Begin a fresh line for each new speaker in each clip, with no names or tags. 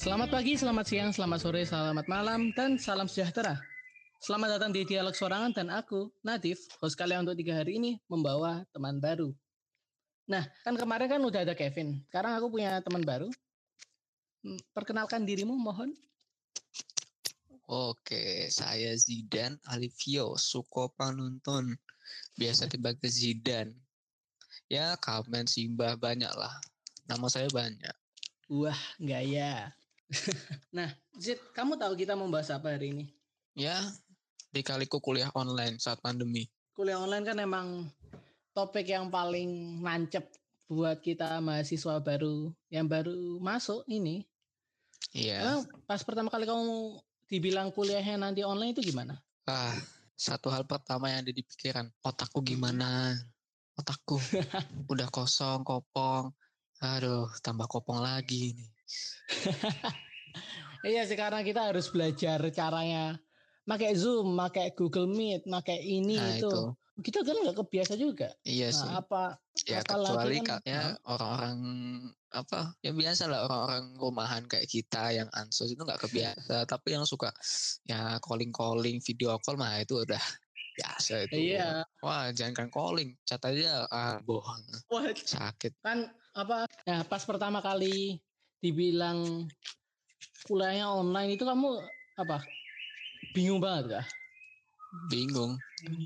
Selamat pagi, selamat siang, selamat sore, selamat malam, dan salam sejahtera. Selamat datang di Dialog Sorangan dan aku, Nadif, host kalian untuk tiga hari ini membawa teman baru. Nah, kan kemarin kan udah ada Kevin. Sekarang aku punya teman baru. Hmm, Perkenalkan dirimu, mohon.
Oke, saya Zidan Alivio, Suko Panuntun. Biasa dipanggil Zidan. Ya, Kamen Simba banyak lah. Nama saya banyak.
Wah, gaya. nah, Zid, kamu tahu kita membahas apa hari ini?
Ya, dikaliku kuliah online saat pandemi.
Kuliah online kan emang topik yang paling nancep buat kita mahasiswa baru yang baru masuk ini.
Iya.
Emang pas pertama kali kamu dibilang kuliahnya nanti online itu gimana?
Ah, satu hal pertama yang ada di pikiran, otakku gimana? Otakku udah kosong, kopong. Aduh, tambah kopong lagi nih.
Iya sekarang kita harus belajar caranya pakai Zoom, pakai Google Meet, pakai ini
Nah,
itu.
itu.
Kita kan nggak kebiasa juga.
Iya sih.
Nah, apa
ya kecuali
kan-
ya orang-orang apa ya biasa lah orang-orang rumahan kayak kita yang ansos itu nggak kebiasa tapi yang suka ya calling calling video call mah itu udah biasa itu
Iya.
wah jangan kan calling chat aja ah bohong
Wah,
sakit
kan apa ya pas pertama kali dibilang kuliahnya online itu kamu apa bingung banget kah?
bingung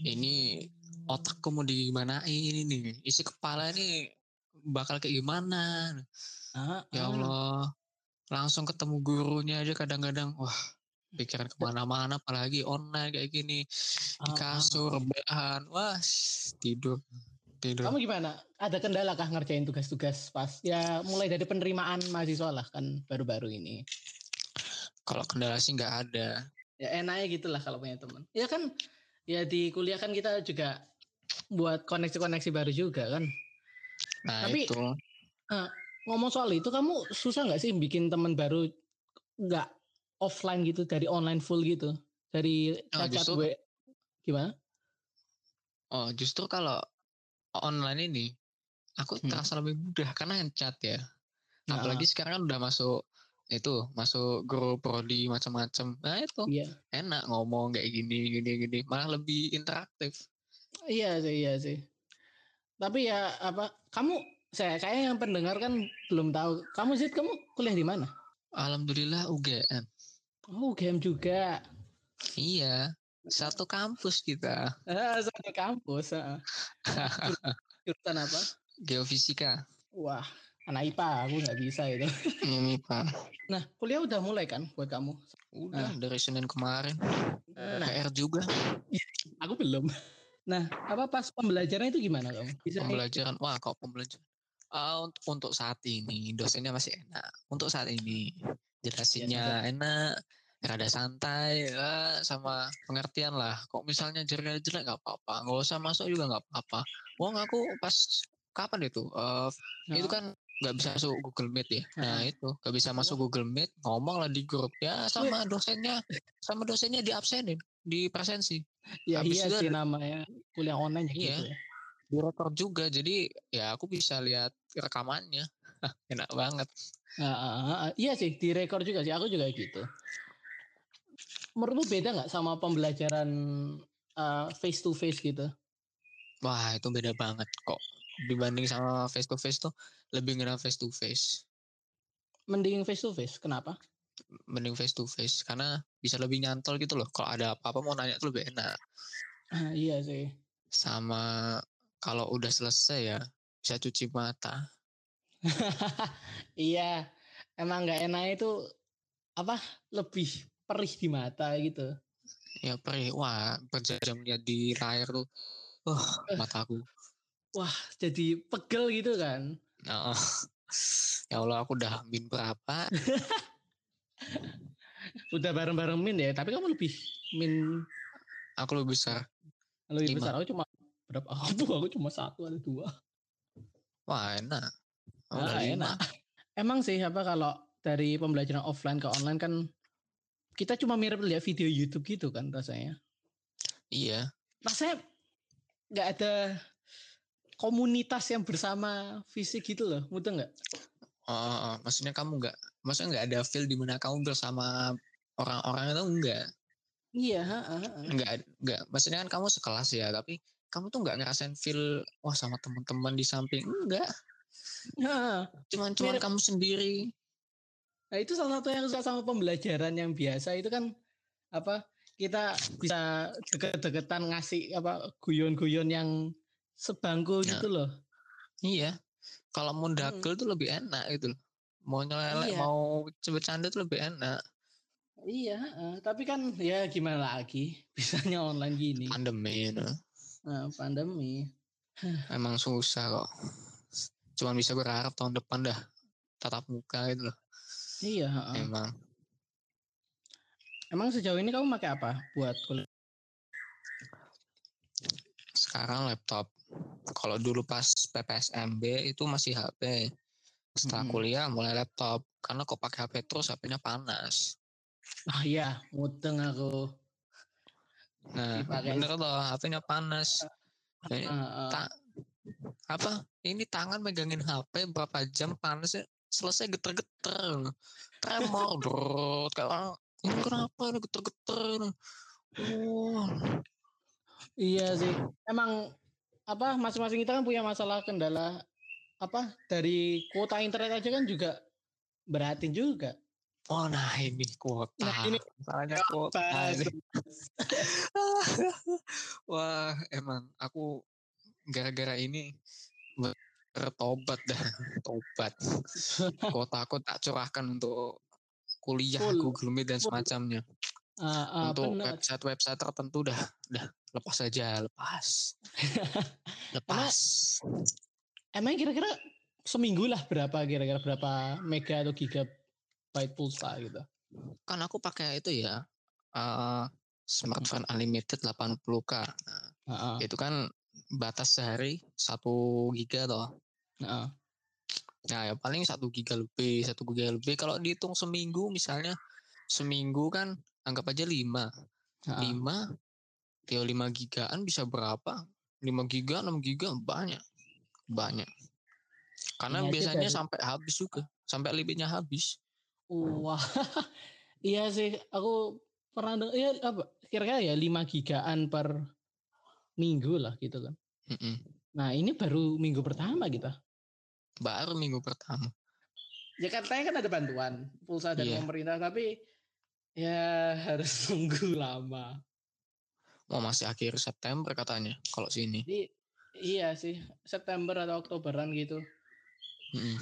ini otakku mau dimanain ini isi kepala ini bakal kayak gimana
Ah, ah.
Ya Allah, langsung ketemu gurunya aja kadang-kadang, wah pikiran ke mana-mana, apalagi online kayak gini, di
Ah, ah.
kasur, rebahan, wah tidur, tidur.
Kamu gimana? Ada kendala kah ngerjain tugas-tugas pas? Ya mulai dari penerimaan mahasiswa lah kan baru-baru ini.
Kalau kendala sih nggak ada.
Ya enaknya gitulah kalau punya teman. Ya kan ya di kuliah kan kita juga buat koneksi-koneksi baru juga kan.
Nah
Tapi-
itu,
Ngomong soal itu kamu susah nggak sih bikin teman baru nggak offline gitu dari online full gitu dari
Oh,
chat gue gimana?
oh justru kalau online ini, aku
Hmm.
terasa lebih mudah karena yang chat ya.
Nah,
Apalagi sekarang kan udah masuk itu, masuk grup prodi macam-macam. Nah itu
Iya,
enak ngomong kayak gini, gini, gini, malah lebih interaktif.
iya sih, iya sih. Tapi ya apa? Kamu saya kayak yang pendengar kan belum tahu. Kamu sih kamu kuliah di mana?
Alhamdulillah UGM.
Oh, game juga.
Iya, satu kampus kita.
Ah, satu kampus. ah. Jurusan apa?
Geofisika.
Wah, anak IPA, aku nggak bisa itu.
Ini Pak.
Nah, kuliah udah mulai kan buat kamu?
Udah dari Senin kemarin.
Nah,
PR juga.
aku belum. Nah, apa pas pembelajaran itu gimana kamu? Bisa
Pembelajaran. Wah, kok pembelajaran. Ah, untuk, untuk saat ini dosennya masih enak. Untuk saat ini jelasinnya enak, rada santai, ah, sama pengertian lah. Kok misalnya jelek-jelek nggak apa-apa, nggak usah masuk juga nggak apa-apa. Wong aku pas kapan itu? Eh, itu kan nggak bisa masuk Google Meet ya. Nah
Heeh.
itu nggak bisa masuk Google Meet, ngomong lah di grup ya sama dosennya, sama dosennya di absenin di presensi,
ya
habis
iya sih namanya kuliah online ya
Iya.
gitu ya.
di juga. Jadi ya aku bisa lihat rekamannya, enak banget.
Ah. iya sih, direkor juga sih. Aku juga gitu. Menurutmu beda nggak sama pembelajaran face to face gitu?
Wah itu beda banget kok. Dibanding sama face to face tuh lebih ngena face to face,
Mending face to face. Kenapa?
mending face to face karena bisa lebih nyantol gitu loh. Kalau ada apa-apa mau nanya tuh lebih enak.
Ah, iya sih.
Sama kalau udah selesai ya bisa cuci mata.
iya, emang nggak enak itu apa? Lebih perih di mata gitu.
Ya perih, wah berjam-jam lihat di layar tuh, wah mataku.
Wah, jadi pegel gitu kan?
Nah, ya Allah aku udah min berapa?
Udah bareng-bareng min ya, tapi kamu lebih min
Aku lebih besar.
lebih besar. Aku cuma berapa? Aku, aku cuma satu ada dua.
Wah enak. Oh,
Ah,
lima.
enak. Emang sih apa kalau dari pembelajaran offline ke online kan kita cuma mirip lihat video YouTube gitu kan rasanya.
Iya.
Rasanya nggak ada komunitas yang bersama fisik gitu loh, mudah nggak?
Oh. maksudnya kamu nggak maksudnya nggak ada feel di mana kamu bersama orang-orang itu enggak
Iya,
enggak enggak maksudnya kan kamu sekelas ya tapi kamu tuh nggak ngerasain feel wah sama teman-teman di samping enggak
Ha.
cuman cuman
Mirip.
kamu sendiri
Nah itu salah satu yang susah sama pembelajaran yang biasa itu kan apa kita bisa deket-deketan ngasih apa guyon-guyon yang sebangku
Ya.
gitu loh.
iya kalau mau dagel tuh lebih enak gitu loh mau nyelelek
Iya.
mau bercanda tuh lebih enak
Iya, ha, tapi kan ya gimana lagi bisanya online gini.
pandemi know.
Nah, pandemi.
emang susah kok cuman bisa berharap tahun depan dah tatap muka gitu loh
Iya, ha.
emang
Emang sejauh ini kamu pakai apa buat kuliah?
sekarang laptop kalau dulu pas PPSMB itu masih HP setelah
Mm-mm.
kuliah mulai laptop karena kok pakai HP terus HP-nya panas
Ah iya, mudeng aku.
nah
Dipakai.
bener loh HP-nya panas
Ah, ah.
tak apa ini tangan megangin HP berapa jam panasnya selesai geter-geter tremor drot kayak orang ini kenapa ini geter-geter oh
Iya sih. Emang apa masing-masing kita kan punya masalah kendala apa dari kuota internet aja kan juga beratin juga.
Oh nah ini kuota.
Nah, ini
Masalahnya kuota. Wah emang aku gara-gara ini bertobat dah. Tobat. Aku tak curahkan untuk kuliah,
Full.
Google Meet dan semacamnya.
Ah, ah,
untuk
benar.
website-website tertentu dah, dah lepas saja, lepas. lepas.
Emang kira-kira seminggu lah berapa kira-kira berapa mega atau gigabyte pulsa gitu?
Kan aku pakai itu ya. eh smartphone unlimited 80k. Nah,
Ah, ah,
itu kan batas sehari 1 giga toh.
Ah.
Nah, ya paling satu giga lebih, satu giga lebih. Kalau dihitung seminggu misalnya, seminggu kan anggap aja 5.
Ah.
5, ya 5 gigaan bisa berapa? 5 giga, 6 giga banyak. Banyak. Karena
aja
biasanya
dari-
sampai habis juga. Sampai limitnya habis.
Wah, iya sih. Aku pernah dengar, ya apa? Kira-kira ya 5 gigaan per minggu lah gitu kan.
Mm-mm.
Nah ini baru minggu pertama kita.
Baru minggu pertama.
Jakarta kan ada bantuan pulsa dari
Iya.
pemerintah, tapi ya harus tunggu lama.
Oh, masih akhir September katanya kalau sini.
Jadi iya sih September atau Oktoberan gitu.
Mm-mm.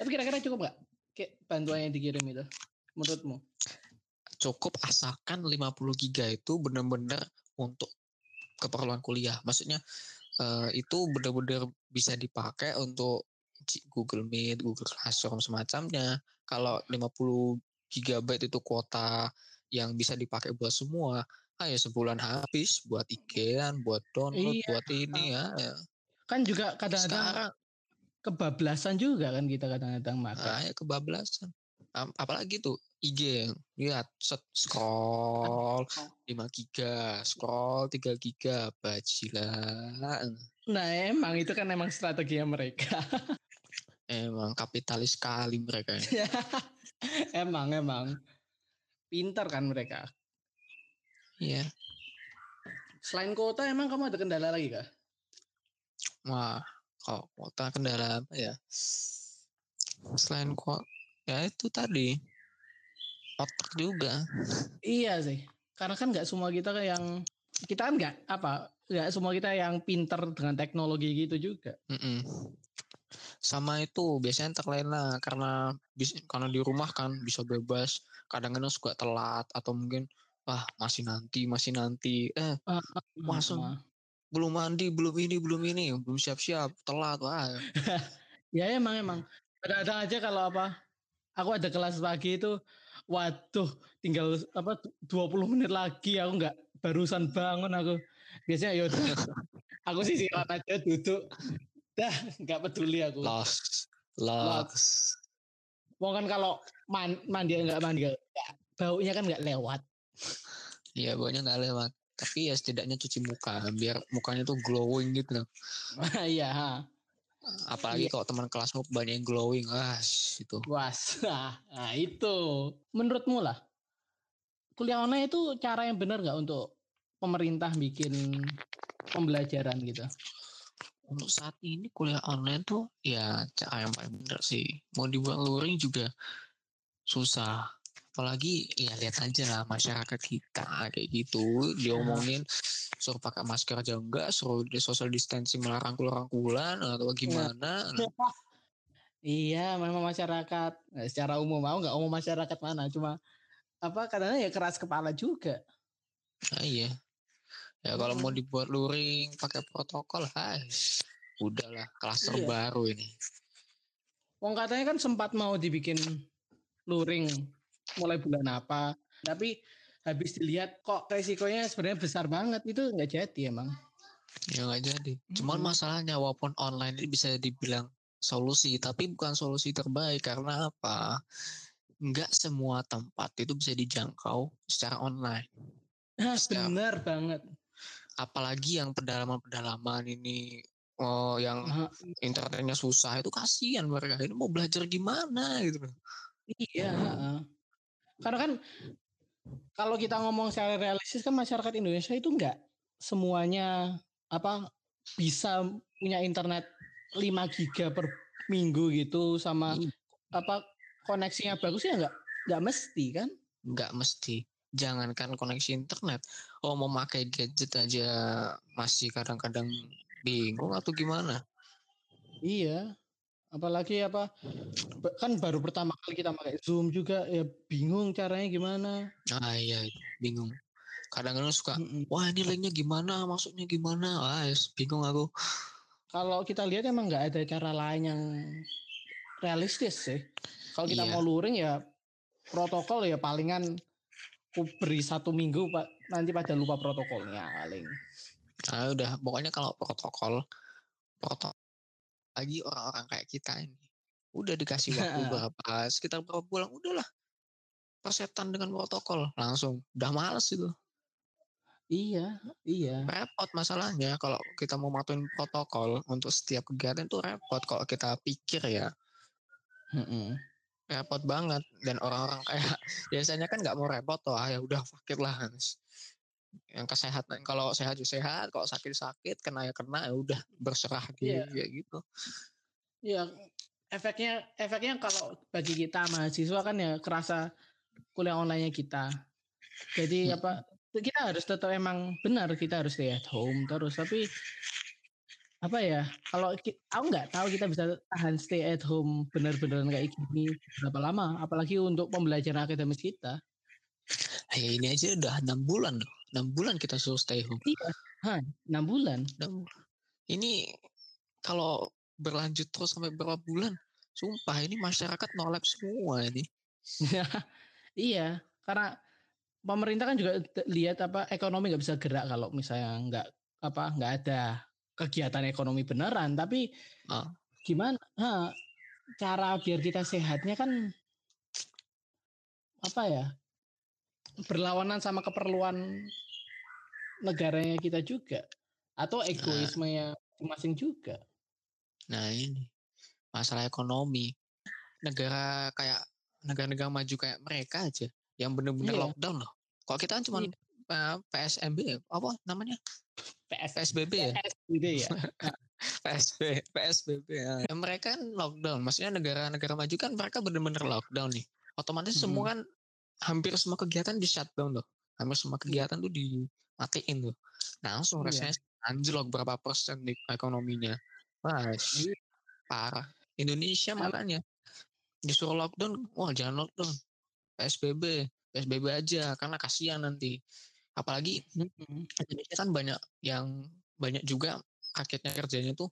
Tapi kira-kira cukup nggak? Kayak bantuan yang dikirim itu menurutmu?
cukup asalkan 50 giga itu benar-benar untuk keperluan kuliah. Maksudnya eh, itu benar-benar bisa dipakai untuk Google Meet, Google Classroom semacamnya. Kalau 50 gigabyte itu kuota yang bisa dipakai buat semua, ah ya sebulan habis buat IG-an, buat download,
Iya.
buat ini ya. ya.
Kan juga kadang-kadang kebablasan juga kan kita kadang-kadang makan.
ah, ya kebablasan. Ap- Apalagi tuh IG lihat set scroll 5 giga, scroll 3 giga, bajilah.
Nah emang itu kan emang strategi mereka.
Emang kapitalis sekali mereka. ya.
emang emang pintar kan mereka.
Iya.
Selain kota emang kamu ada kendala lagi kah?
Wah, kalau kota kendala apa ya? Selain kok, ya itu tadi otak juga.
Iya sih, karena kan nggak semua kita kan yang kita kan nggak apa nggak semua kita yang pintar dengan teknologi gitu juga.
Mm-mm. Sama itu biasanya terlena karena bis, karena di rumah kan bisa bebas. Kadang-kadang suka telat atau mungkin ah masih nanti masih nanti eh Masa?
Sama.
belum mandi belum ini belum ini belum siap-siap telat wah
Ya emang emang. Kadang-kadang aja kalau apa, aku ada kelas pagi itu, waduh tinggal apa 20 menit lagi aku nggak barusan bangun aku. Biasanya ya udah, aku sih silat aja duduk, dah nggak peduli aku.
lost lost
Mau kan kalau man, mandi nggak mandi, nggak- baunya kan nggak lewat.
Iya, baunya nggak lewat. Tapi ya setidaknya cuci muka biar mukanya tuh glowing gitu loh.
Iya.
Apalagi
Iya.
kalau teman kelasmu banyak yang glowing, ah itu.
Was, nah itu. Menurutmu lah, kuliah online itu cara yang benar nggak untuk pemerintah bikin pembelajaran gitu?
Untuk saat ini kuliah online tuh ya cara yang paling benar sih. Mau dibuat luring juga susah. Apalagi ya lihat aja lah masyarakat kita kayak gitu diomongin suruh pakai masker aja enggak, suruh di social distancing malah rangkul-rangkulan atau gimana. Nah,
Iya, memang masyarakat eh, secara umum mau nggak umum masyarakat mana, cuma apa kadang ya keras kepala juga.
nah iya. Ya kalau mau dibuat luring pakai protokol, hai, udahlah kelas
Iya.
terbaru ini.
Wong katanya kan sempat mau dibikin luring mulai bulan apa, tapi habis dilihat kok resikonya sebenarnya besar banget itu nggak jadi emang.
Ya nggak jadi. Cuman
Mm-mm.
masalahnya walaupun online ini bisa dibilang solusi, tapi bukan solusi terbaik karena apa? Nggak semua tempat itu bisa dijangkau secara online.
Ah,
Secara-
bener banget.
Apalagi yang pedalaman-pedalaman ini, oh yang internetnya susah itu kasihan mereka. Ini mau belajar gimana gitu.
Iya. heeh. Karena kan kalau kita ngomong secara realistis kan masyarakat Indonesia itu enggak semuanya apa bisa punya internet 5 giga per minggu gitu sama
Iya.
apa koneksinya bagus ya enggak enggak mesti kan?
Nggak mesti. Jangankan koneksi internet, oh mau pakai gadget aja masih kadang-kadang bingung atau gimana.
Iya. Apalagi apa kan baru pertama kali kita pakai Zoom juga ya bingung caranya gimana.
Ah iya, bingung. Kadang-kadang suka, wah ini linknya gimana, maksudnya gimana, wah yes, bingung aku.
Kalau kita lihat emang nggak ada cara lain yang realistis sih. Kalau kita
Iya.
mau luring ya protokol ya palingan ku beri satu minggu pak nanti pada lupa protokolnya paling.
Ah udah, pokoknya kalau protokol, protokol lagi orang-orang kayak kita ini, udah dikasih waktu berapa, sekitar berapa bulan, udahlah persetan dengan protokol langsung, udah males itu.
Iya, iya.
Repot masalahnya kalau kita mau matuin protokol untuk setiap kegiatan itu repot kalau kita pikir ya
Mm-mm.
Repot banget dan orang-orang kayak biasanya kan nggak mau repot tuh ah ya udah sakit lah yang kesehatan kalau sehat ya sehat kalau sakit sakit kena ya kena ya udah berserah gitu
Iya.
kayak gitu
Iya, efeknya efeknya kalau bagi kita mahasiswa kan ya kerasa kuliah online-nya kita. Jadi
Hmm.
apa kita harus tetap emang benar kita harus stay at home terus tapi apa ya kalau aku nggak tahu kita bisa tahan stay at home benar-benar kayak gini berapa lama apalagi untuk pembelajaran akademis kita.
Ya ini aja udah enam bulan loh. Enam bulan kita suruh stay home.
Iya enam bulan.
Ini kalau berlanjut terus sampai berapa bulan sumpah ini masyarakat nolep semua ini.
Iya karena pemerintah kan juga lihat apa ekonomi nggak bisa gerak kalau misalnya nggak apa nggak ada kegiatan ekonomi beneran tapi
Ah.
gimana ha, cara biar kita sehatnya kan apa ya berlawanan sama keperluan negaranya kita juga atau egoismenya masing-masing juga
Nah ini masalah ekonomi negara kayak negara-negara maju kayak mereka aja yang bener-bener
Iya.
lockdown loh. Kalau kita kan cuma PSMB ya, apa namanya
PS
PSBB ya,
PS gitu ya
PSB PSBB ya. Ya, mereka kan lockdown. Maksudnya negara-negara maju kan mereka bener-bener lockdown nih. Otomatis
Mhm.
semua kan hampir semua kegiatan di shutdown loh. Hampir semua kegiatan tuh dimatiin tuh. Nah, langsung
Iya.
rasanya anjlok berapa persen nih ekonominya. Wah,
Iya.
parah. Indonesia makanya disuruh lockdown, wah jangan lockdown. PSBB, PSBB aja karena kasihan nanti. Apalagi. Indonesia kan banyak yang banyak juga rakyatnya kerjanya tuh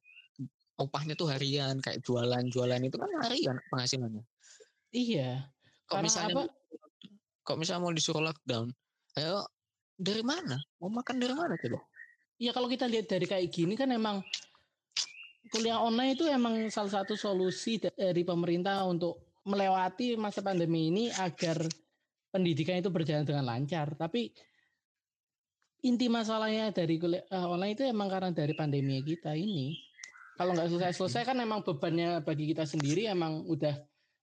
upahnya tuh harian kayak jualan-jualan itu kan harian penghasilannya.
iya
Kok misalnya
apa?
kok misalnya mau disuruh lockdown, ayo dari mana? Mau makan dari mana coba?
Ya kalau kita lihat dari kayak gini kan emang kuliah online itu emang salah satu solusi dari pemerintah untuk melewati masa pandemi ini agar pendidikan itu berjalan dengan lancar. Tapi inti masalahnya dari kuliah eh, online itu emang karena dari pandemi kita ini. kalau nggak selesai-selesai kan emang bebannya bagi kita sendiri emang udah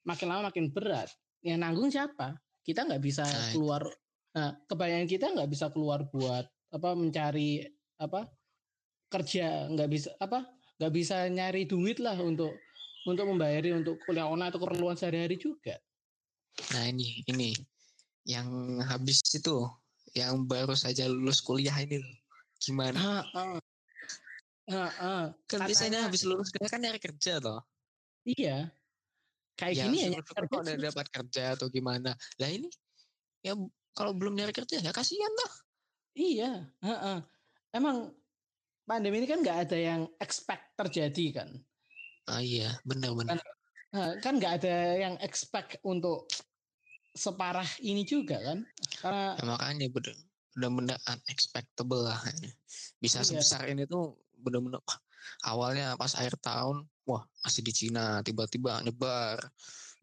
makin lama makin berat. Yang nanggung siapa? Kita nggak bisa keluar. Nah, kebanyakan kita nggak bisa keluar buat apa mencari apa kerja nggak bisa apa nggak bisa nyari duit lah untuk untuk membayari untuk kuliah online atau keperluan sehari-hari juga.
Nah ini ini yang habis itu yang baru saja lulus kuliah ini loh. Gimana?
Ah, ah. Ah, ah.
Kan
Katanya-
biasanya habis lulus kuliah kan nyari kerja toh.
Iya. Kayak
Ya,
gini ya. kerja
udah dapat kerja atau gimana. Lah ini ya kalau belum nyari kerja ya kasihan toh.
Iya, heeh. Emang pandemi ini kan nggak ada yang expect terjadi kan?
Ah iya, benar-benar.
Nah, kan nggak ada yang expect untuk separah ini juga kan? Karena
Ya, makanya bener benar-benar unexpectable lah. Bisa
Iya.
sebesar ini tuh benar-benar awalnya pas akhir tahun wah masih di Cina tiba-tiba nyebar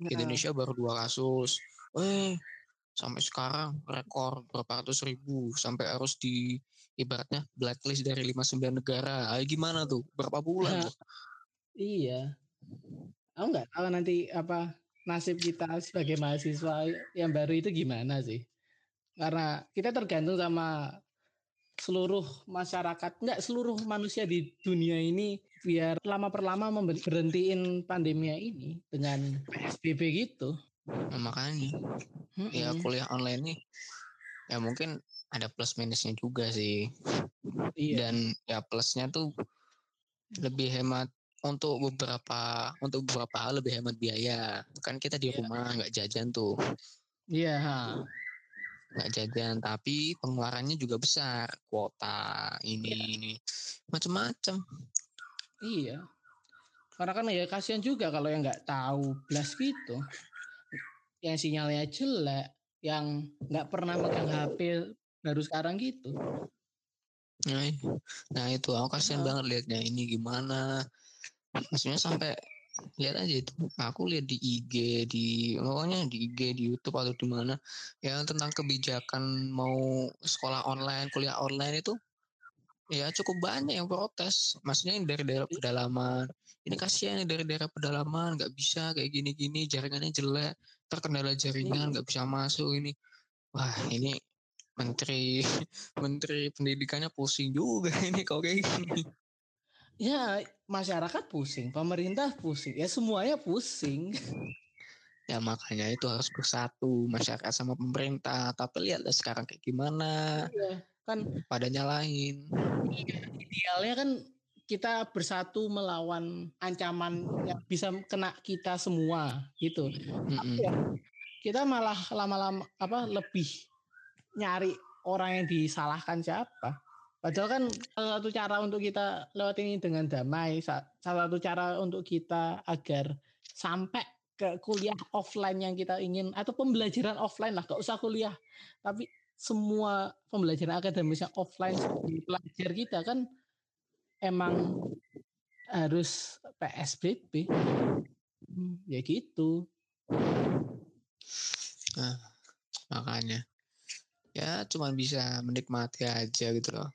nah,
Indonesia baru dua kasus. Eh sampai sekarang rekor berapa ratus ribu sampai harus di ibaratnya blacklist dari 59 negara. Ayo gimana tuh? Berapa bulan
Nah,
tuh?
iya. Aku nggak tahu nanti apa nasib kita sebagai mahasiswa yang baru itu gimana sih? Karena kita tergantung sama seluruh masyarakat, nggak seluruh manusia di dunia ini biar lama per lama member- berhentiin pandemi ini dengan PSBB gitu.
Nah, makanya ya
Mm-mm.
kuliah online nih ya mungkin ada plus minusnya juga sih.
Iya.
dan ya plusnya tuh lebih hemat untuk beberapa untuk beberapa hal lebih hemat biaya kan kita di
Iya.
rumah nggak jajan tuh
Iya, ha.
nggak jajan tapi pengeluarannya juga besar kuota ini ini macem-macem
Iya. Karena kan ya kasihan juga kalau yang nggak tahu blas gitu. Yang sinyalnya jelek, yang nggak pernah megang HP baru sekarang gitu.
nah, nah itu aku kasihan
Heeh.
banget liatnya ini gimana maksudnya sampai lihat aja itu aku lihat di IG di pokoknya di IG di YouTube atau di mana yang tentang kebijakan mau sekolah online kuliah online itu ya cukup banyak yang protes. Maksudnya yang dari daerah pedalaman. Ini kasihan yang dari daerah pedalaman nggak bisa kayak gini-gini jaringannya jelek terkendala jaringan nggak bisa masuk ini. Wah ini menteri menteri pendidikannya pusing juga ini kalau kayak gini
Ya masyarakat pusing, pemerintah pusing, ya semuanya pusing.
ya makanya itu harus bersatu masyarakat sama pemerintah tapi lihatlah sekarang kayak gimana
Iya. Kan
pada nyalain
idealnya kan kita bersatu melawan ancaman yang bisa kena kita semua gitu.
Mm-mm.
ya kita malah lama-lama apa lebih nyari orang yang disalahkan siapa padahal kan salah satu cara untuk kita lewat ini dengan damai sa- salah satu cara untuk kita agar sampai ke kuliah offline yang kita ingin atau pembelajaran offline lah gak usah kuliah. Tapi semua pembelajaran akademis yang offline seperti pelajar kita kan emang harus PSBB Hmm, ya gitu.
Nah, makanya. Ya cuman bisa menikmati aja gitu loh.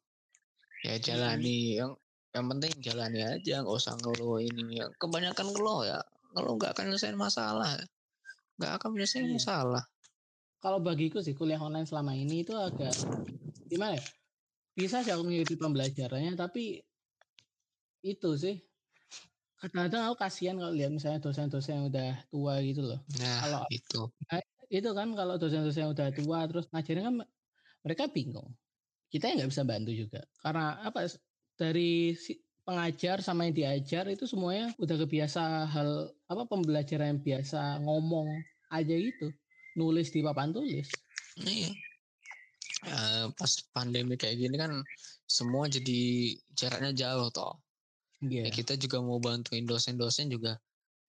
Ya jalani yang yang penting jalani aja nggak usah ngeluh ini yang kebanyakan ngeluh ya ngeluh nggak akan nyelesain masalah nggak akan menyelesaikan
Iya.
masalah
kalau bagiku sih kuliah online selama ini itu agak gimana ya? Bisa sih aku mengikuti pembelajarannya tapi itu sih kadang-kadang aku kasihan kalau lihat misalnya dosen-dosen yang udah tua gitu loh.
nah
Kalau
itu
itu kan kalau dosen-dosen yang udah tua terus ngajarin kan mereka bingung. Kita nggak bisa bantu juga karena apa dari si pengajar sama yang diajar itu semuanya udah kebiasa hal apa pembelajaran yang biasa ngomong aja gitu nulis di papan tulis.
iya Eh, pas pandemi kayak gini kan semua jadi jaraknya jauh toh
Iya.
ya kita juga mau bantuin dosen-dosen juga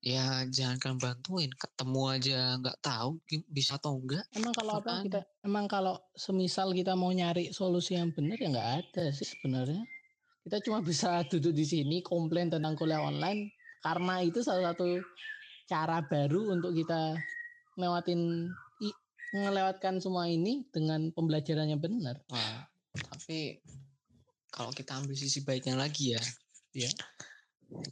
ya jangan bantuin ketemu aja nggak tahu bisa atau enggak
Emang kalau apa kita emang kalau semisal kita mau nyari solusi yang benar ya nggak ada sih sebenarnya. Kita cuma bisa duduk di sini komplain tentang kuliah online karena itu salah satu cara baru untuk kita ngelewatin i- ngelewatkan semua ini dengan pembelajaran yang benar.
Wah, tapi kalau kita ambil sisi baiknya lagi ya,
Iya.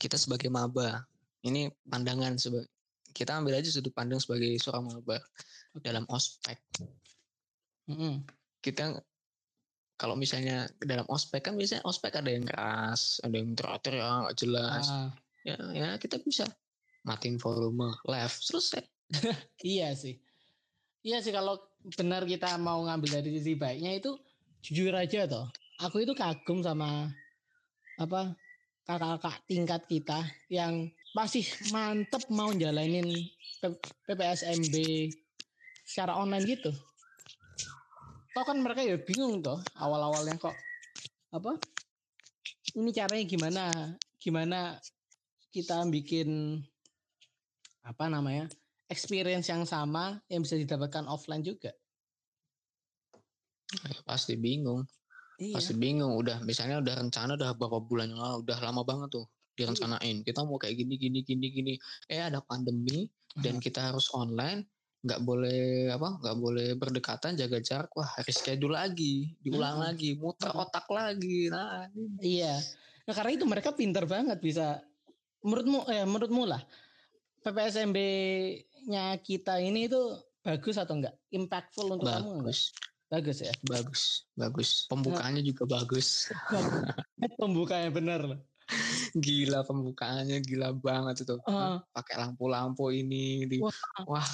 kita sebagai maba ini pandangan sebagai kita ambil aja sudut pandang sebagai seorang maba dalam ospek
Mm-mm.
kita kalau misalnya dalam ospek kan biasanya ospek ada yang keras ada yang teratur yang nggak jelas
Ah,
ya ya kita bisa matiin volume left selesai
iya sih. Iya sih kalau benar kita mau ngambil dari sisi baiknya itu jujur aja toh. Aku itu kagum sama apa kakak-kakak tingkat kita yang masih mantep mau jalanin PPSMB secara online gitu. Toh kan mereka ya bingung toh awal-awalnya kok apa ini caranya gimana gimana kita bikin apa namanya experience yang sama yang bisa didapatkan offline juga.
Ya, pasti bingung
Iya.
pasti bingung udah misalnya udah rencana udah beberapa bulan yang lalu udah lama banget tuh direncanain kita mau kayak gini gini gini gini eh ada pandemi dan kita harus online nggak boleh apa nggak boleh berdekatan jaga jarak wah reschedule lagi diulang
Hmm.
lagi muter
Hmm.
otak lagi nah ini.
Iya. Nah karena itu mereka pinter banget bisa. Menurutmu, eh menurutmu lah, PPSMB-nya kita ini itu bagus atau enggak? Impactful untuk kamu enggak?
bagus
Bagus ya.
bagus bagus pembukaannya juga bagus
Pembukanya bener loh.
Gila pembukaannya gila banget itu
Ah.
pakai lampu-lampu ini di
Wah.
wah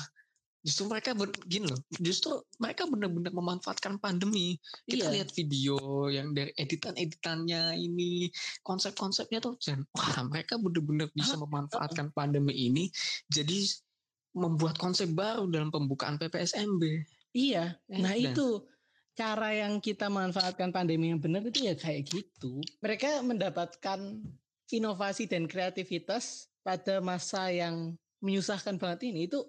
justru mereka ber, gini loh justru mereka benar-benar memanfaatkan pandemi kita
Iya.
lihat video yang dari editan-editannya ini konsep-konsepnya tuh Jan, wah mereka benar-benar bisa memanfaatkan pandemi ini jadi membuat konsep baru dalam pembukaan PPSMB
Iya. Nah
Dan-
itu cara yang kita manfaatkan pandemi yang benar itu ya kayak gitu. Mereka mendapatkan inovasi dan kreativitas pada masa yang menyusahkan banget ini itu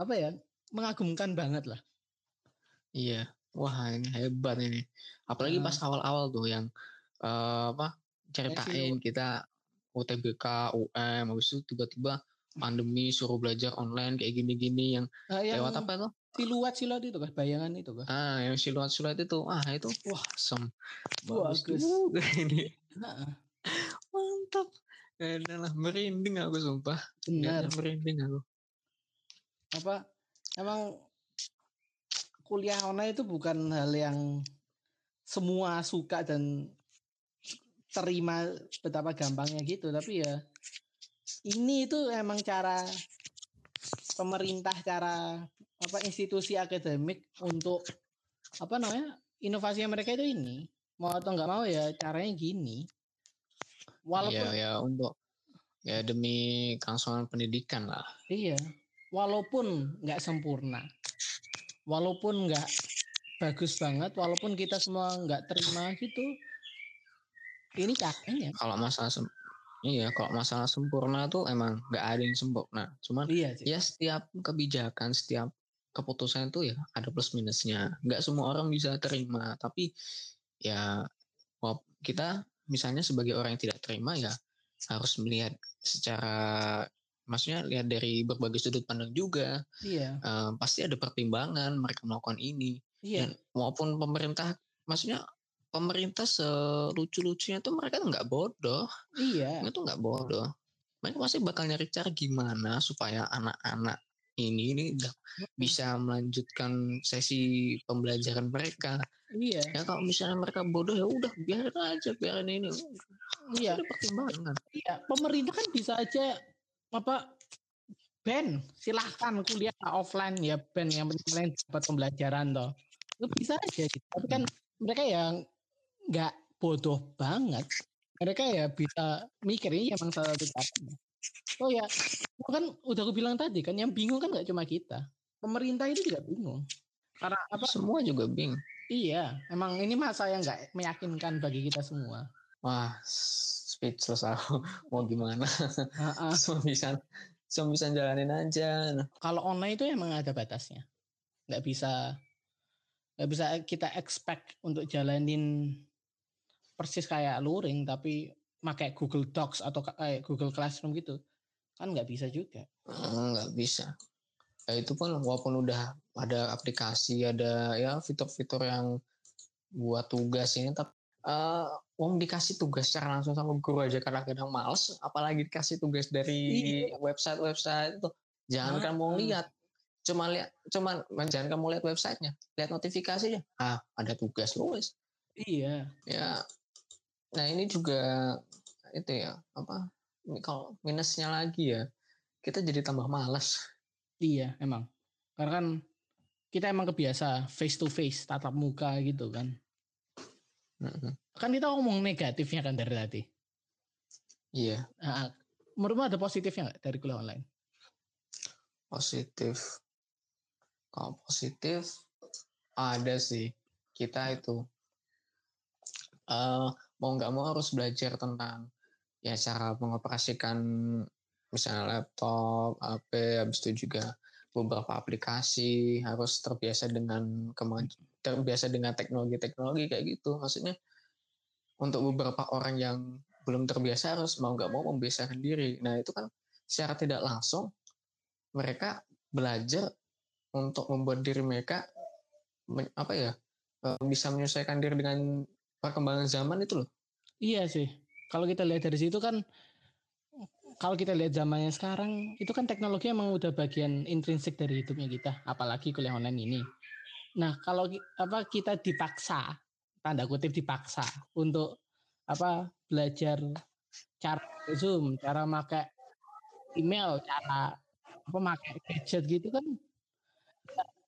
apa ya mengagumkan banget lah.
Iya, wah ini hebat ini. Apalagi
Ah.
pas awal-awal tuh yang eh, apa ceritain kita UTBK, UM, habis itu tiba-tiba pandemi suruh belajar online kayak gini-gini yang
Nah, yang
lewat apa tuh?
Siluat siluat itu kan bayangan itu kan.
Ah, yang siluet-siluet itu, ah itu wah sem, juga ini, mantap. Ya udah lah, merinding aku sumpah.
benar.
Merinding aku.
Apa emang kuliah online itu bukan hal yang semua suka dan terima betapa gampangnya gitu tapi ya ini itu emang cara pemerintah cara apa institusi akademik untuk apa namanya inovasinya mereka itu ini mau atau nggak mau ya caranya gini walaupun
Iya, ya untuk ya demi kelangsungan pendidikan lah.
Iya, walaupun nggak sempurna, walaupun nggak bagus banget, walaupun kita semua nggak terima gitu, ini caranya.
Kalau masalah sem iya, kalau masalah sempurna tuh emang nggak ada yang sempurna. Cuman
Iya sih.
ya setiap kebijakan, setiap keputusan itu ya ada plus minusnya. Nggak semua orang bisa terima, tapi ya kita misalnya sebagai orang yang tidak terima ya harus melihat secara maksudnya lihat dari berbagai sudut pandang juga.
Iya,
Eh, pasti ada pertimbangan mereka melakukan ini.
iya,
Dan maupun pemerintah, maksudnya pemerintah selucu-lucunya tuh mereka tuh nggak bodoh,
iya,
mereka tuh nggak bodoh. Mereka pasti bakal nyari cara gimana supaya anak-anak ini ini udah bisa melanjutkan sesi pembelajaran mereka.
iya,
Ya kalau misalnya mereka bodoh ya udah biarin aja, biarin ini.
iya,
Ada pertimbangan.
iya. Pemerintah kan bisa aja apa ban silahkan kuliah offline ya ban yang penting dapat pembelajaran toh itu bisa aja gitu tapi kan mereka yang nggak bodoh banget mereka ya bisa mikir ini emang salah satu caranya oh ya kan udah aku bilang tadi kan yang bingung kan nggak cuma kita pemerintah itu juga bingung karena apa
Semua juga bingung.
iya emang ini masa yang nggak meyakinkan bagi kita semua
Wah, speechless aku. Mau gimana? Cuma bisa, cuma bisa jalanin aja.
Kalau online itu emang ada batasnya nggak bisa nggak bisa kita expect untuk jalanin persis kayak luring tapi pakai Google Docs atau kayak Google Classroom gitu kan nggak bisa juga
nggak bisa. Ya, itu pun walaupun udah ada aplikasi, ada ya fitur-fitur yang buat tugas ini, tapi uh, Wong dikasih tugas secara langsung sama guru aja karena kadang males, apalagi dikasih tugas dari iya. website-website itu. Jangan ah, kamu ah. lihat, cuma lihat, cuma jangan kamu lihat websitenya, lihat notifikasinya. Ah, ada tugas luas.
Iya.
Ya. Nah ini juga itu ya apa? Kalau minusnya lagi ya, kita jadi tambah malas.
Iya, emang. Karena kan kita emang kebiasa face to face, tatap muka gitu kan. Mm-hmm. Kan kita ngomong negatifnya kan dari tadi.
Iya.
Nah, menurutmu ada positifnya nggak dari kuliah online?
Positif. Kalau positif ada sih. Kita itu uh, mau nggak mau harus belajar tentang ya cara mengoperasikan misalnya laptop, HP, habis itu juga beberapa aplikasi harus terbiasa dengan terbiasa dengan teknologi-teknologi kayak gitu. Maksudnya untuk beberapa orang yang belum terbiasa harus mau nggak mau membiasakan diri. Nah itu kan secara tidak langsung mereka belajar untuk membuat diri mereka apa ya e, bisa menyesuaikan diri dengan perkembangan zaman itu loh.
Iya sih kalau kita lihat dari situ kan kalau kita lihat zamannya sekarang itu kan teknologi emang udah bagian intrinsik dari hidupnya kita apalagi kuliah online ini. Nah kalau apa kita dipaksa tanda kutip dipaksa untuk apa belajar cara zoom cara pakai email cara apa pakai gadget gitu kan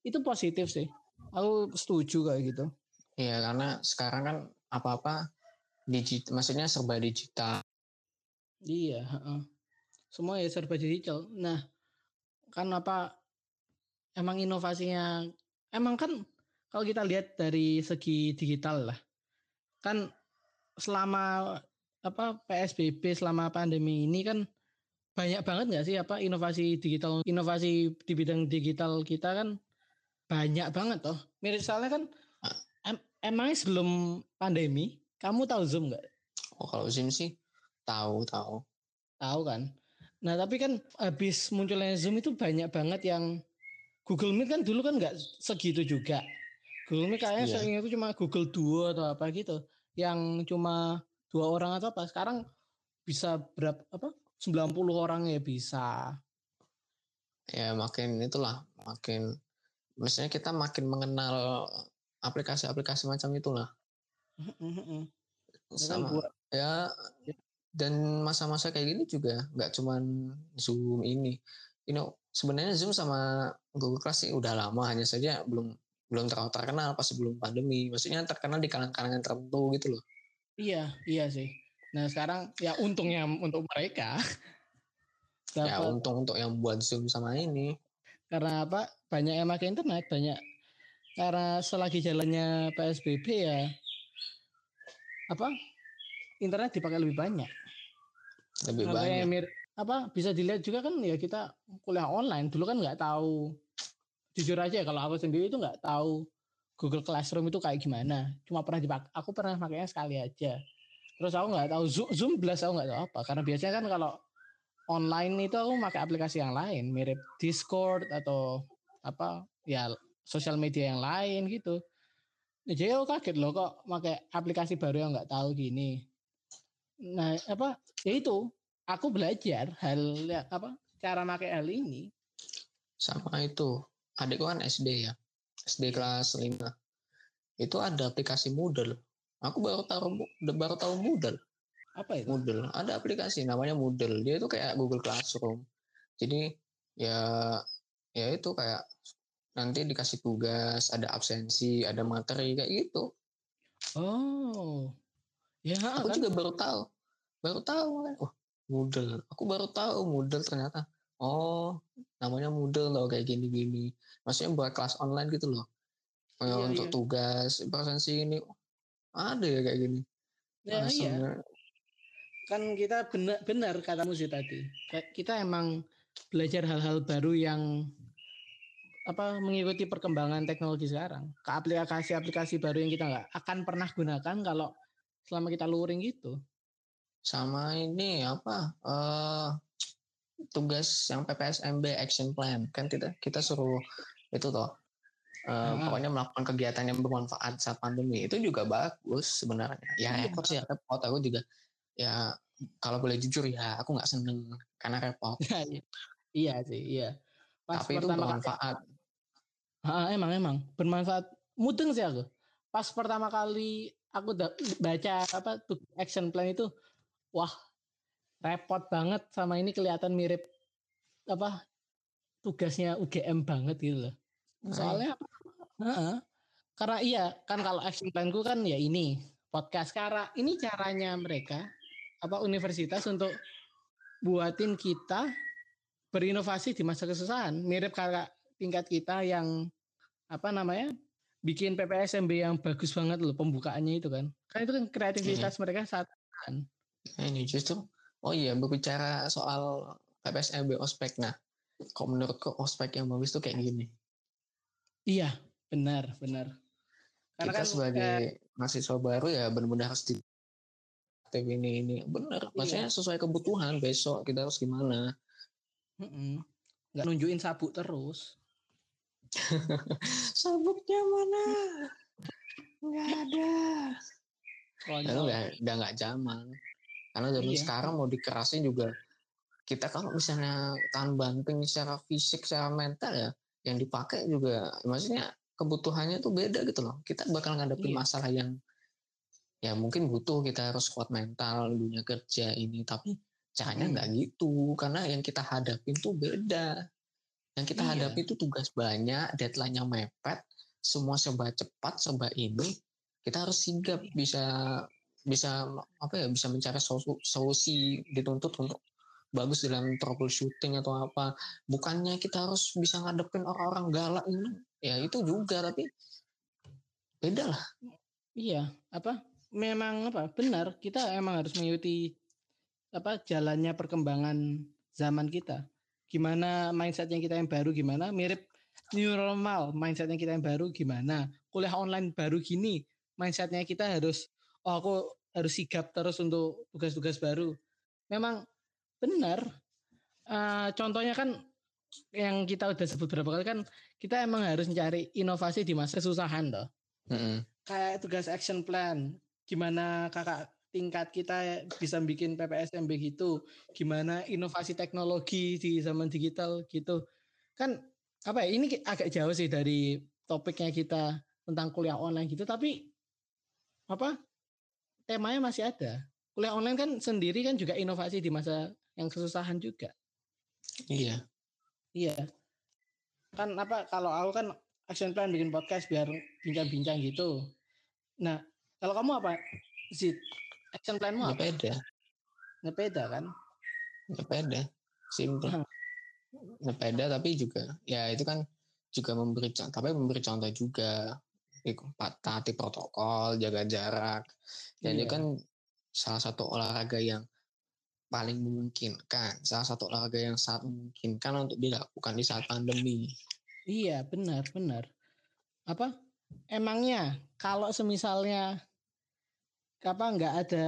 itu positif sih. Aku setuju kayak gitu.
Iya karena sekarang kan apa-apa digital maksudnya serba digital
iya uh semua ya serba digital. Nah, kan apa emang inovasinya emang kan kalau kita lihat dari segi digital lah. Kan selama apa PSBB selama pandemi ini kan banyak banget nggak sih apa inovasi digital inovasi di bidang digital kita kan banyak banget toh. Misalnya kan em, emangnya sebelum pandemi kamu tahu Zoom nggak?
Oh kalau Zoom sih tahu tahu.
Tahu kan? Nah tapi kan habis munculnya Zoom itu banyak banget yang Google Meet kan dulu kan nggak segitu juga. Google Meet kayaknya yeah. sering itu cuma Google Duo atau apa gitu. Yang cuma dua orang atau apa. Sekarang bisa berapa apa 90 orang ya bisa.
Ya makin itulah makin misalnya kita makin mengenal aplikasi-aplikasi macam itulah. Sama ya, ya dan masa-masa kayak gini juga nggak cuman Zoom ini. You know, sebenarnya Zoom sama Google Class sih udah lama hanya saja belum belum terlalu terkenal pas sebelum pandemi. Maksudnya terkenal di kalangan-kalangan tertentu gitu loh.
Iya, iya sih. Nah sekarang ya untungnya untuk mereka.
ya untung untuk yang buat Zoom sama ini.
Karena apa? Banyak yang pakai internet, banyak. Karena selagi jalannya PSBB ya apa? Internet dipakai lebih banyak.
Lebih nah, banyak.
Mir apa bisa dilihat juga kan ya kita kuliah online. Dulu kan nggak tahu. Jujur aja kalau aku sendiri itu nggak tahu Google Classroom itu kayak gimana. Cuma pernah dipakai aku pernah pakainya sekali aja. Terus aku nggak tahu Zoom Zoom belas aku nggak tahu apa. Karena biasanya kan kalau online itu aku pakai aplikasi yang lain. Mirip Discord atau apa ya sosial media yang lain gitu jadi aku kaget loh kok pakai aplikasi baru yang nggak tahu gini Nah, apa? Ya itu, aku belajar hal ya, apa? Cara pakai hal ini.
Sama itu. Adikku kan SD ya. SD kelas 5. Itu ada aplikasi Moodle. Aku baru tahu baru tahu Moodle.
Apa itu?
Moodle. Ada aplikasi namanya Moodle. Dia itu kayak Google Classroom. Jadi ya ya itu kayak nanti dikasih tugas, ada absensi, ada materi kayak gitu.
Oh.
Ya, aku kan? juga baru tahu. Baru tahu kan. Oh, Moodle. Aku baru tahu Moodle ternyata. Oh, namanya Moodle loh kayak gini-gini. Maksudnya buat kelas online gitu loh. Iya, untuk iya. tugas, presensi ini. Ada ya kayak gini.
Ya, iya. Kan kita benar benar katamu sih tadi. Kita emang belajar hal-hal baru yang apa mengikuti perkembangan teknologi sekarang ke aplikasi-aplikasi baru yang kita nggak akan pernah gunakan kalau selama kita luring gitu.
Sama ini apa uh, tugas yang PPSMB action plan kan kita kita suruh itu toh Uh, pokoknya melakukan kegiatan yang bermanfaat saat pandemi itu juga bagus sebenarnya. Ya iya. repot sih, repot. Aku juga ya kalau boleh jujur ya aku nggak seneng karena repot.
iya, iya sih, iya.
Pas Tapi itu bermanfaat.
Kali, emang emang bermanfaat. Mudeng sih aku. Pas pertama kali aku baca apa tuh action plan itu, wah repot banget sama ini kelihatan mirip apa tugasnya UGM banget gitu loh. Soalnya uh, karena iya kan kalau action planku kan ya ini podcast karena ini caranya mereka apa universitas untuk buatin kita berinovasi di masa kesusahan mirip kayak tingkat kita yang apa namanya bikin PPSMB yang bagus banget loh pembukaannya itu kan kan itu kan kreativitas hmm. mereka saat kan
ini justru oh iya berbicara soal PPSMB ospek nah kok menurutku ospek yang bagus tuh kayak gini
Iya, benar, benar.
Karena kita kan, sebagai eh, mahasiswa baru ya benar-benar harus di TV ini ini benar. Iya. Maksudnya sesuai kebutuhan besok kita harus gimana?
Mm Nggak nunjukin sabuk terus.
Sabuknya mana? Nggak ada. Lalu udah, udah nggak zaman. Karena zaman iya. sekarang mau dikerasin juga kita kalau misalnya tahan banting secara fisik, secara mental ya yang dipakai juga maksudnya kebutuhannya tuh beda gitu loh. Kita bakal ngadepin iya. masalah yang ya mungkin butuh kita harus kuat mental dunia kerja ini tapi caranya hmm. nggak hmm. gitu karena yang kita hadapin tuh beda. Yang kita iya. hadapi itu tugas banyak, deadline-nya mepet, semua serba cepat, serba ini. Kita harus sigap iya. bisa bisa apa ya bisa mencari solusi dituntut untuk bagus dalam troubleshooting atau apa bukannya kita harus bisa ngadepin orang-orang galak ini ya itu juga tapi beda lah
iya apa memang apa benar kita emang harus mengikuti apa jalannya perkembangan zaman kita gimana mindset yang kita yang baru gimana? Mirip new normal mindsetnya kita yang baru gimana? Kuliah online baru gini mindsetnya kita harus oh aku harus sigap terus untuk tugas-tugas baru. Memang benar. Uh, contohnya kan yang kita udah sebut berapa kali kan kita emang harus mencari inovasi di masa kesusahan loh mm-hmm. kayak tugas action plan gimana kakak tingkat kita bisa bikin PPSMB gitu gimana inovasi teknologi di zaman digital gitu kan apa ya ini agak jauh sih dari topiknya kita tentang kuliah online gitu tapi apa temanya masih ada kuliah online kan sendiri kan juga inovasi di masa yang kesusahan juga.
Iya.
Iya. Kan apa kalau aku kan action plan bikin podcast biar bincang-bincang gitu. Nah, kalau kamu apa? Zit, action planmu apa?
Ngepeda.
Ngepeda kan?
Ngepeda. Simple. Hmm. Ngepeda tapi juga ya itu kan juga memberi contoh, tapi memberi contoh juga taati protokol, jaga jarak. Dan iya. itu kan salah satu olahraga yang paling memungkinkan, salah satu olahraga yang sangat memungkinkan untuk dilakukan di saat pandemi.
Iya, benar, benar. Apa? Emangnya kalau semisalnya apa nggak ada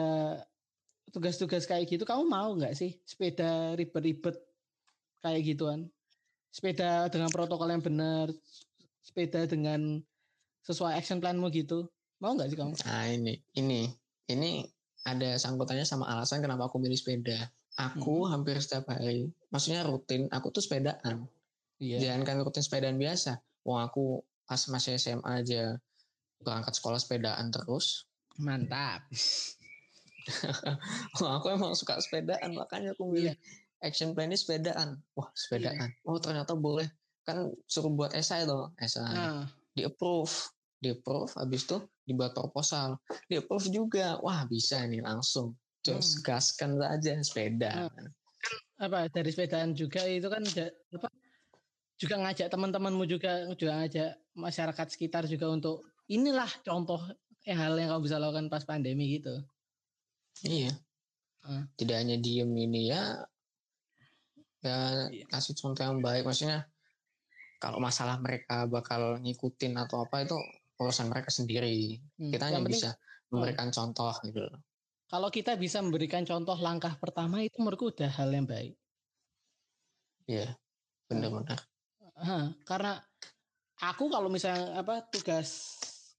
tugas-tugas kayak gitu, kamu mau nggak sih sepeda ribet-ribet kayak gituan? Sepeda dengan protokol yang benar, sepeda dengan sesuai action planmu gitu. Mau nggak sih kamu?
Nah ini, ini, ini ada sangkutannya sama alasan kenapa aku milih sepeda. Aku hmm. hampir setiap hari, maksudnya rutin, aku tuh sepedaan. Iya. Jangan kan rutin sepedaan biasa. Wah aku pas masih SMA aja berangkat sekolah sepedaan terus.
Mantap.
Wah aku emang suka sepedaan, makanya aku milih iya. action plan ini sepedaan. Wah sepedaan. Iya. Oh ternyata boleh. Kan suruh buat esai loh, esai. Nah. Di approve di approve habis itu dibuat proposal di approve juga wah bisa nih langsung terus hmm. gaskan saja sepeda
hmm. apa dari sepedaan juga itu kan apa juga ngajak teman-temanmu juga juga ngajak masyarakat sekitar juga untuk inilah contoh eh, hal yang kamu bisa lakukan pas pandemi gitu
iya hmm. tidak hanya diem ini ya ya iya. kasih contoh yang baik maksudnya kalau masalah mereka bakal ngikutin atau apa itu urusan mereka sendiri. Hmm. Kita hanya bisa memberikan hmm. contoh gitu
Kalau kita bisa memberikan contoh langkah pertama itu menurutku udah hal yang baik.
Iya, benar-benar.
Hmm. karena aku kalau misalnya apa tugas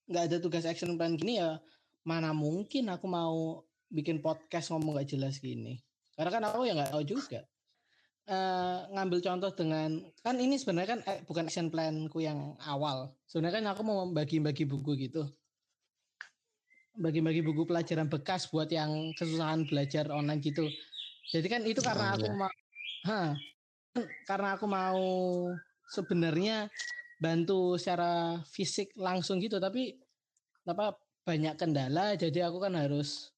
nggak ada tugas action plan gini ya mana mungkin aku mau bikin podcast ngomong gak jelas gini. Karena kan aku ya nggak tahu juga. Uh, ngambil contoh dengan kan ini sebenarnya kan eh, bukan action planku yang awal. Sebenarnya kan aku mau bagi-bagi buku gitu. Bagi-bagi buku pelajaran bekas buat yang kesusahan belajar online gitu. Jadi kan itu karena aku mau karena aku mau sebenarnya bantu secara fisik langsung gitu tapi apa banyak kendala jadi aku kan harus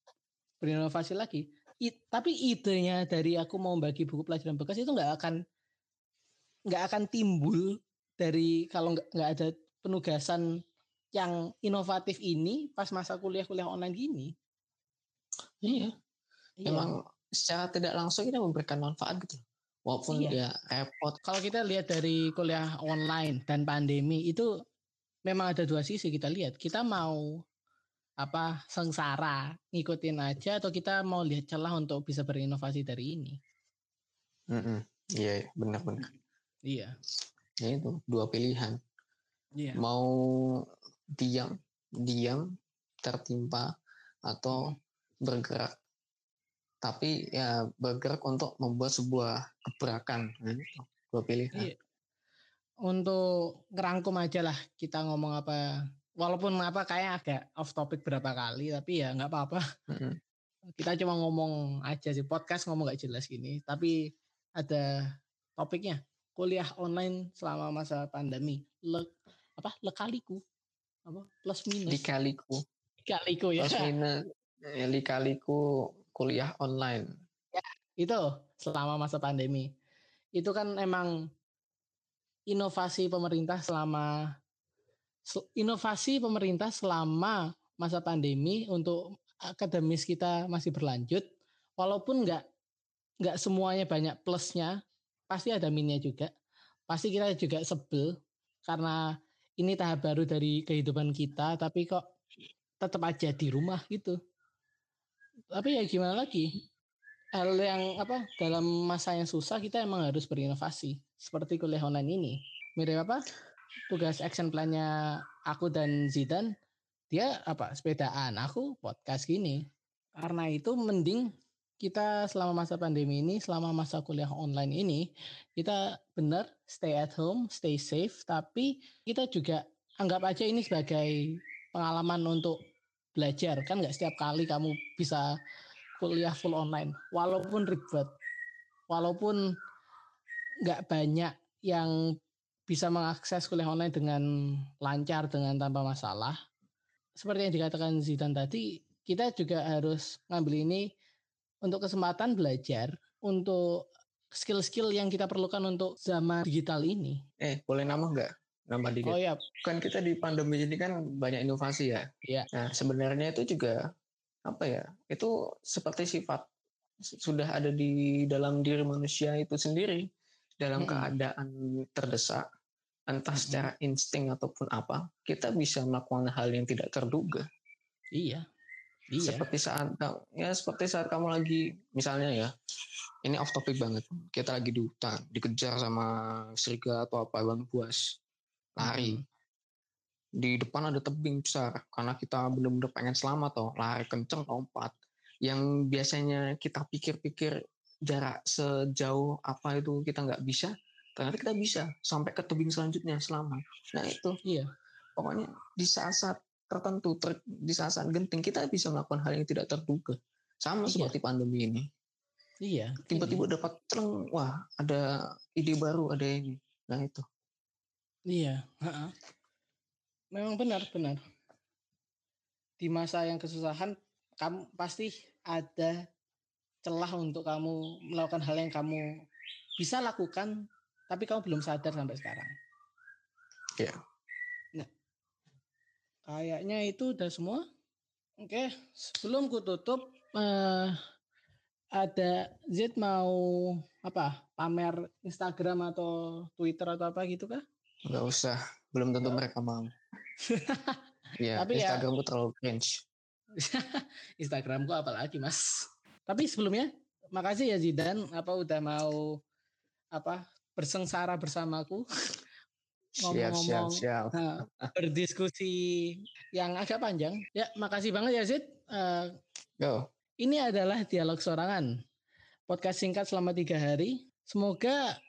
berinovasi lagi I, tapi idenya dari aku mau bagi buku pelajaran bekas itu nggak akan nggak akan timbul dari kalau nggak ada penugasan yang inovatif ini pas masa kuliah-kuliah online gini.
Iya. iya. Emang secara tidak langsung kita memberikan manfaat gitu walaupun iya. dia repot.
Kalau kita lihat dari kuliah online dan pandemi itu memang ada dua sisi kita lihat. Kita mau apa sengsara ngikutin aja atau kita mau lihat celah untuk bisa berinovasi dari ini.
Mm -mm. Iya, benar-benar.
Iya.
Ya itu dua pilihan. Iya. Mau diam, diam, tertimpa atau bergerak tapi ya bergerak untuk membuat sebuah gebrakan. Nah, dua pilihan iya.
untuk ngerangkum aja lah kita ngomong apa. Walaupun apa kayak agak off topic berapa kali tapi ya nggak apa-apa. Mm-hmm. kita cuma ngomong aja sih. Podcast ngomong gak jelas gini tapi ada topiknya. Kuliah online selama masa pandemi. Le apa? Lekaliku. Apa? Plus minus.
Dikaliku.
Dikaliku ya.
Plus minus. Ya, dikaliku kuliah online.
Ya, itu selama masa pandemi. Itu kan emang inovasi pemerintah selama inovasi pemerintah selama masa pandemi untuk akademis kita masih berlanjut walaupun nggak nggak semuanya banyak plusnya pasti ada minusnya juga pasti kita juga sebel karena ini tahap baru dari kehidupan kita tapi kok tetap aja di rumah gitu tapi ya gimana lagi? Hal yang apa dalam masa yang susah kita emang harus berinovasi. Seperti kuliah online ini. Mirip apa? Tugas action plannya aku dan Zidan dia apa sepedaan aku podcast gini. Karena itu mending kita selama masa pandemi ini selama masa kuliah online ini kita benar stay at home stay safe tapi kita juga anggap aja ini sebagai pengalaman untuk belajar kan nggak setiap kali kamu bisa kuliah full online walaupun ribet walaupun nggak banyak yang bisa mengakses kuliah online dengan lancar dengan tanpa masalah seperti yang dikatakan Zidan tadi kita juga harus ngambil ini untuk kesempatan belajar untuk skill-skill yang kita perlukan untuk zaman digital ini.
Eh, boleh nama nggak? Nambah dikit.
Oh iya.
Kan kita di pandemi ini kan banyak inovasi ya.
Iya.
Nah sebenarnya itu juga apa ya? Itu seperti sifat sudah ada di dalam diri manusia itu sendiri dalam hmm. keadaan terdesak entah hmm. secara insting ataupun apa kita bisa melakukan hal yang tidak terduga.
Iya.
Iya. Seperti saat ya seperti saat kamu lagi misalnya ya ini off topic banget. Kita lagi di hutan, dikejar sama serigala atau apa bang buas lari. Hmm. Di depan ada tebing besar karena kita benar-benar pengen selamat toh, lari kenceng lompat. Yang biasanya kita pikir-pikir jarak sejauh apa itu kita nggak bisa, ternyata kita bisa sampai ke tebing selanjutnya selamat. Nah itu,
iya.
Pokoknya di saat-saat tertentu, ter, di saat-saat genting kita bisa melakukan hal yang tidak terduga. Sama iya. seperti pandemi ini.
Iya.
Tiba-tiba iya. dapat terang, wah ada ide baru, ada ini. Nah itu.
Iya, heeh. Memang benar, benar. Di masa yang kesusahan, kamu pasti ada celah untuk kamu melakukan hal yang kamu bisa lakukan, tapi kamu belum sadar sampai sekarang.
Iya.
Nah, kayaknya itu udah semua. Oke, sebelum ku tutup, eh, ada Z mau apa? Pamer Instagram atau Twitter atau apa gitu kah?
Gak usah, belum tentu mereka mau. ya, Tapi ya Instagramku ya, terlalu cringe.
Instagramku apalagi mas. Tapi sebelumnya, makasih ya Zidan, apa udah mau apa bersengsara bersamaku
Siap, siap,
ngomong-ngomong
siap.
nah, berdiskusi yang agak panjang. Ya, makasih banget ya Zid. Eh,
Yo,
ini adalah dialog sorangan. Podcast singkat selama tiga hari. Semoga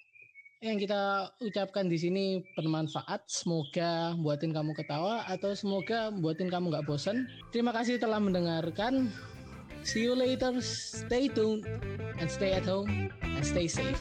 yang kita ucapkan di sini bermanfaat. Semoga buatin kamu ketawa atau semoga buatin kamu nggak bosan. Terima kasih telah mendengarkan. See you later. Stay tuned and stay at home and stay safe.